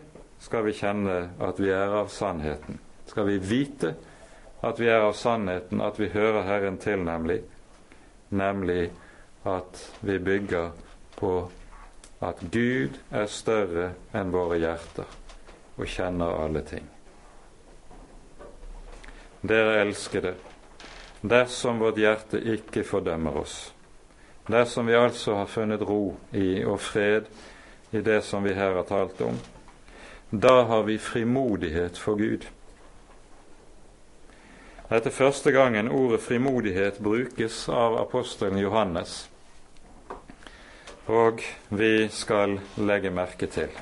skal vi kjenne at vi er av sannheten. Skal vi vite at vi er av sannheten, at vi hører Herren til, nemlig, nemlig at vi bygger på at Gud er større enn våre hjerter og kjenner alle ting. Dere elskede, dersom vårt hjerte ikke fordømmer oss, dersom vi altså har funnet ro i og fred i det som vi her har talt om, da har vi frimodighet for Gud. Dette er første gangen ordet frimodighet brukes av apostelen Johannes. Og vi skal legge merke til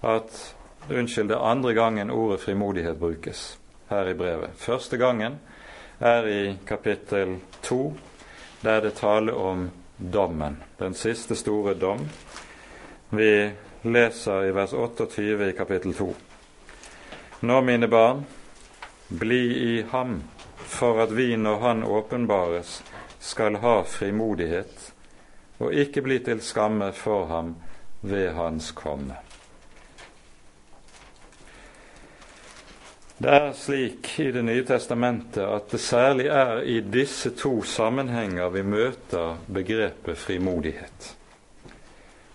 at Unnskyld, det er andre gangen ordet frimodighet brukes her i brevet. Første gangen er i kapittel to, der det taler om dommen, den siste store dom. Vi leser i vers 28 i kapittel 2. Nå, mine barn, bli i ham, for at vi, når Han åpenbares, skal ha frimodighet og ikke bli til skamme for ham ved Hans komme. Det er slik i Det nye testamentet at det særlig er i disse to sammenhenger vi møter begrepet frimodighet.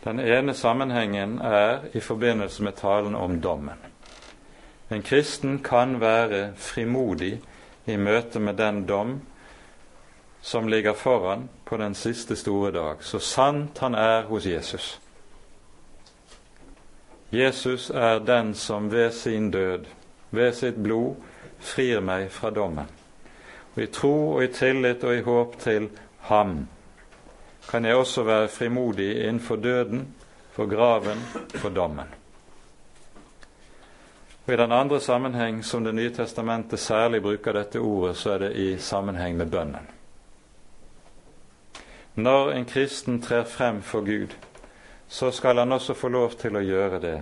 Den ene sammenhengen er i forbindelse med talen om dommen. En kristen kan være frimodig i møte med den dom som ligger foran på den siste store dag, så sant han er hos Jesus. Jesus er den som ved sin død, ved sitt blod, frir meg fra dommen. Og I tro og i tillit og i håp til ham kan jeg også være frimodig innenfor døden, for graven, for dommen. Og I den andre sammenheng som Det nye testamentet særlig bruker dette ordet, så er det i sammenheng med bønnen. Når en kristen trer frem for Gud, så skal han også få lov til å gjøre det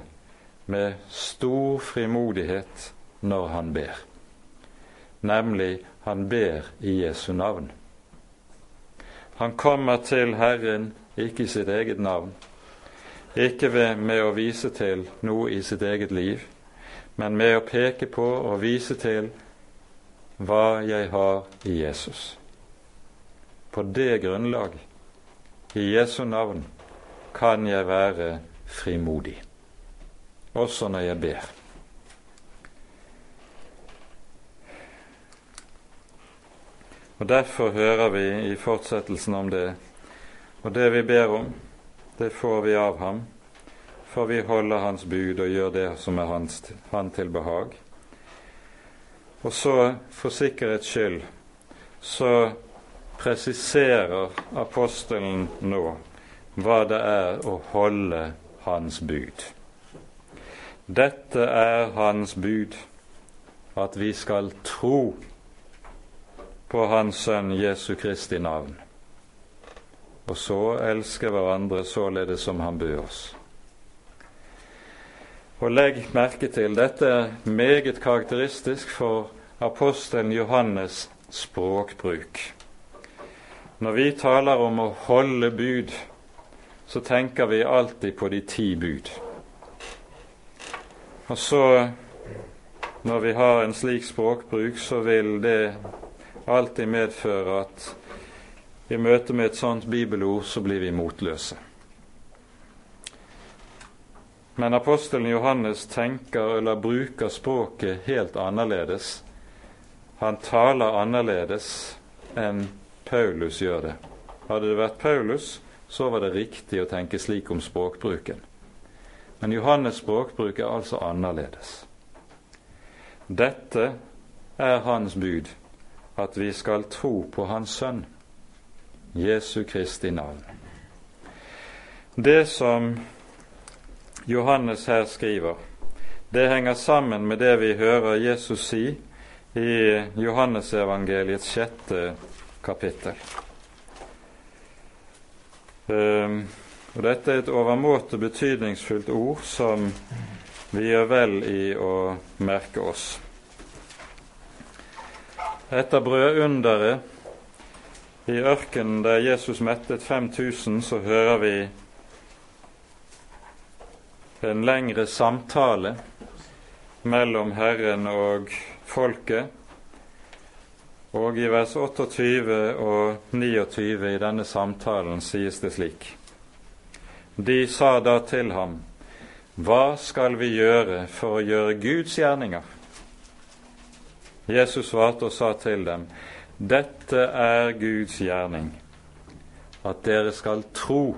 med stor frimodighet når han ber. Nemlig han ber i Jesu navn. Han kommer til Herren ikke i sitt eget navn, ikke ved, med å vise til noe i sitt eget liv, men med å peke på og vise til hva jeg har i Jesus. På det grunnlag, i Jesu navn, kan jeg være frimodig, også når jeg ber. Og Derfor hører vi i fortsettelsen om det. Og det vi ber om, det får vi av ham, for vi holder hans bud og gjør det som er hans, han til behag. Og så, for sikkerhets skyld, så presiserer apostelen nå hva det er å holde hans bud. Dette er hans bud, at vi skal tro på Hans Sønn Jesu Kristi navn, og så elske hverandre således som Han bød oss. Og legg merke til, dette er meget karakteristisk for apostelen Johannes' språkbruk. Når vi taler om å holde bud, så tenker vi alltid på de ti bud. Og så, når vi har en slik språkbruk, så vil det alltid medføre at i møte med et sånt bibelord så blir vi motløse. Men apostelen Johannes tenker eller bruker språket helt annerledes. Han taler annerledes enn Paulus gjør det. Hadde det vært Paulus, så var det riktig å tenke slik om språkbruken. Men Johannes' språkbruk er altså annerledes. Dette er hans bud, at vi skal tro på Hans Sønn, Jesu Kristi navn. Det som Johannes her skriver, det henger sammen med det vi hører Jesus si i Johannesevangeliets sjette kapittel. Um, og Dette er et overmåte betydningsfullt ord som vi gjør vel i å merke oss. Etter brødunderet i ørkenen der Jesus mettet 5000, så hører vi en lengre samtale mellom Herren og folket. Og i vers 28 og 29 i denne samtalen sies det slik. De sa da til ham, Hva skal vi gjøre for å gjøre Guds gjerninger? Jesus svarte og sa til dem, Dette er Guds gjerning, at dere skal tro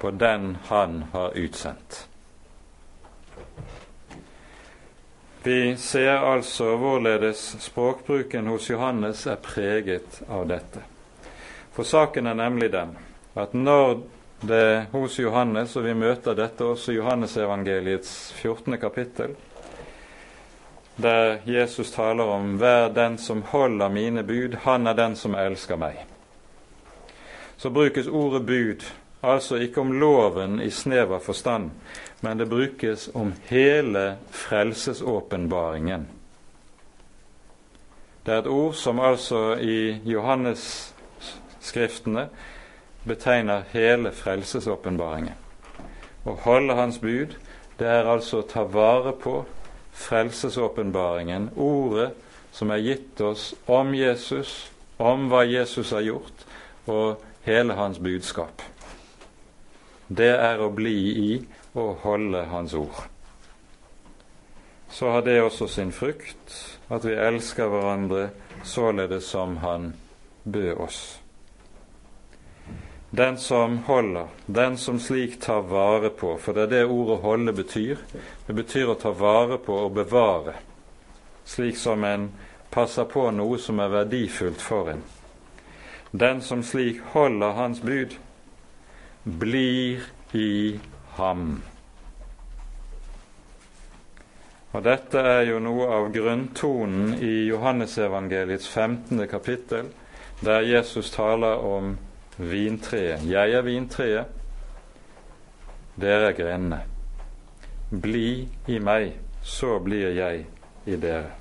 på den Han har utsendt. Vi ser altså hvorledes språkbruken hos Johannes er preget av dette. For saken er nemlig den at når det hos Johannes, og vi møter dette også i Johannesevangeliets 14. kapittel, der Jesus taler om 'hver den som holder mine bud, han er den som elsker meg', så brukes ordet bud altså ikke om loven i snever forstand, men det brukes om hele frelsesåpenbaringen. Det er et ord som altså i Johannes-skriftene betegner hele frelsesåpenbaringen. Å holde Hans bud, det er altså å ta vare på frelsesåpenbaringen, ordet som er gitt oss om Jesus, om hva Jesus har gjort, og hele hans budskap. Det er å bli i og holde Hans ord. Så har det også sin frukt, at vi elsker hverandre således som Han bød oss. Den som holder, den som slik tar vare på, for det er det ordet 'holde' betyr. Det betyr å ta vare på og bevare, slik som en passer på noe som er verdifullt for en. Den som slik holder Hans bud, blir i ham. Og Dette er jo noe av grunntonen i Johannesevangeliets 15. kapittel, der Jesus taler om vintreet. Jeg er vintreet, dere er grenene. Bli i meg, så blir jeg i dere.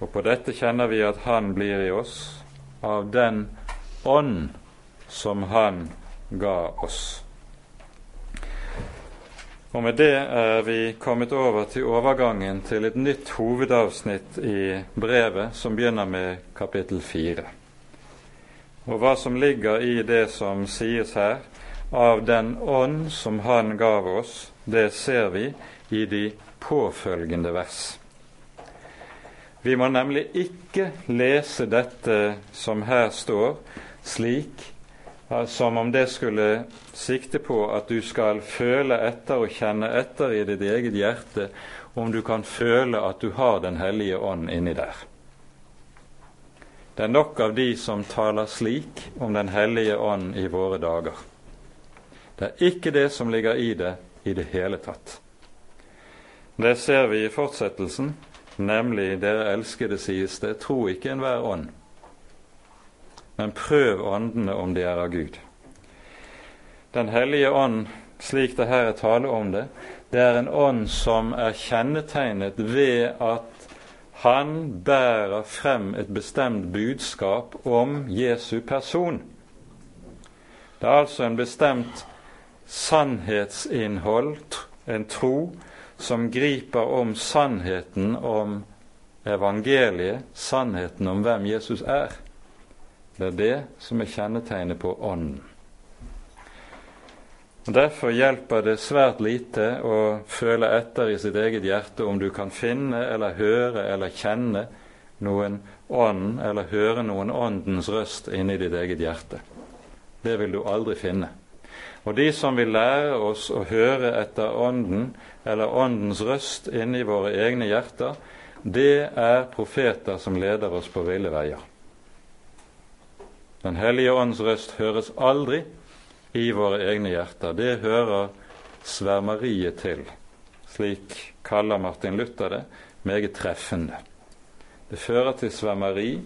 Og på dette kjenner vi at Han blir i oss av den ånd som Han ga oss. Og med det er vi kommet over til overgangen til et nytt hovedavsnitt i brevet, som begynner med kapittel fire. Og hva som ligger i det som sies her, av den ånd som Han gav oss, det ser vi i de påfølgende vers. Vi må nemlig ikke lese dette som her står, slik som om det skulle sikte på at du skal føle etter og kjenne etter i ditt eget hjerte om du kan føle at du har Den hellige ånd inni der. Det er nok av de som taler slik om Den hellige ånd i våre dager. Det er ikke det som ligger i det i det hele tatt. Det ser vi i fortsettelsen, nemlig dere elskede, sies det, tro ikke enhver ånd men prøv åndene om de er av Gud. Den hellige ånd, slik det her er tale om det, det er en ånd som er kjennetegnet ved at han bærer frem et bestemt budskap om Jesu person. Det er altså en bestemt sannhetsinnhold, en tro, som griper om sannheten om evangeliet, sannheten om hvem Jesus er. Det er det som er kjennetegnet på Ånden. Og Derfor hjelper det svært lite å føle etter i sitt eget hjerte om du kan finne eller høre eller kjenne noen ånd eller høre noen åndens røst inni ditt eget hjerte. Det vil du aldri finne. Og de som vil lære oss å høre etter Ånden eller Åndens røst inni våre egne hjerter, det er profeter som leder oss på ville veier. Den hellige ånds røst høres aldri i våre egne hjerter. Det hører svermeriet til. Slik kaller Martin Luther det meget treffende. Det fører til svermeri,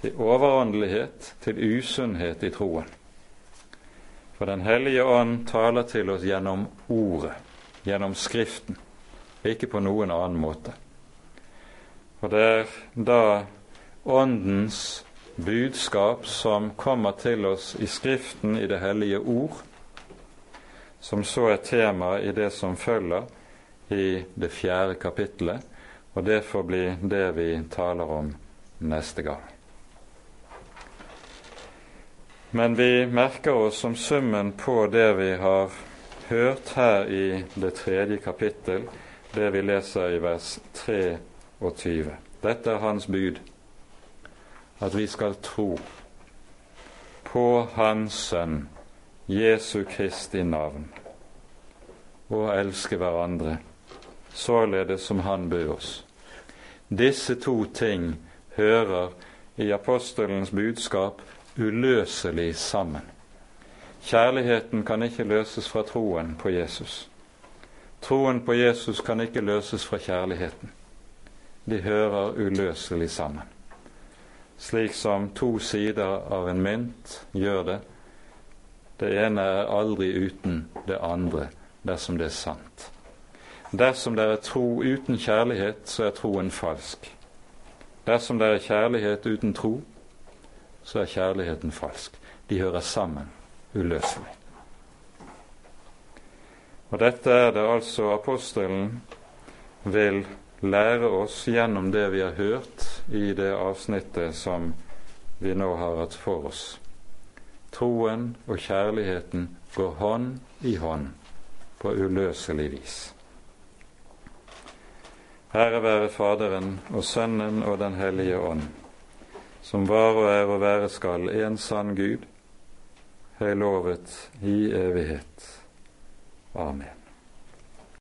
til overåndelighet, til usunnhet i troen. For Den hellige ånd taler til oss gjennom Ordet, gjennom Skriften, ikke på noen annen måte. Og det er da Åndens budskap som kommer til oss i Skriften, i Det hellige ord, som så er tema i det som følger i det fjerde kapittelet, og det får bli det vi taler om neste gang. Men vi merker oss som summen på det vi har hørt her i det tredje kapittel, det vi leser i vers 23. Dette er Hans bud, at vi skal tro på Hans Sønn, Jesu Kristi navn, og elske hverandre således som Han bød oss. Disse to ting hører i apostelens budskap uløselig sammen. Kjærligheten kan ikke løses fra troen på Jesus. Troen på Jesus kan ikke løses fra kjærligheten. De hører uløselig sammen. Slik som to sider av en mynt gjør det. Det ene er aldri uten det andre dersom det er sant. Dersom det er tro uten kjærlighet, så er troen falsk. Dersom det er kjærlighet uten tro, så er kjærligheten falsk. De hører sammen uløselig. Og dette er det altså apostelen vil lære oss gjennom det vi har hørt i det avsnittet som vi nå har hatt for oss. Troen og kjærligheten går hånd i hånd på uløselig vis. Ære være Faderen og Sønnen og Den hellige ånd, som var og er og være skal en sann Gud, høylovet i evighet. Amen.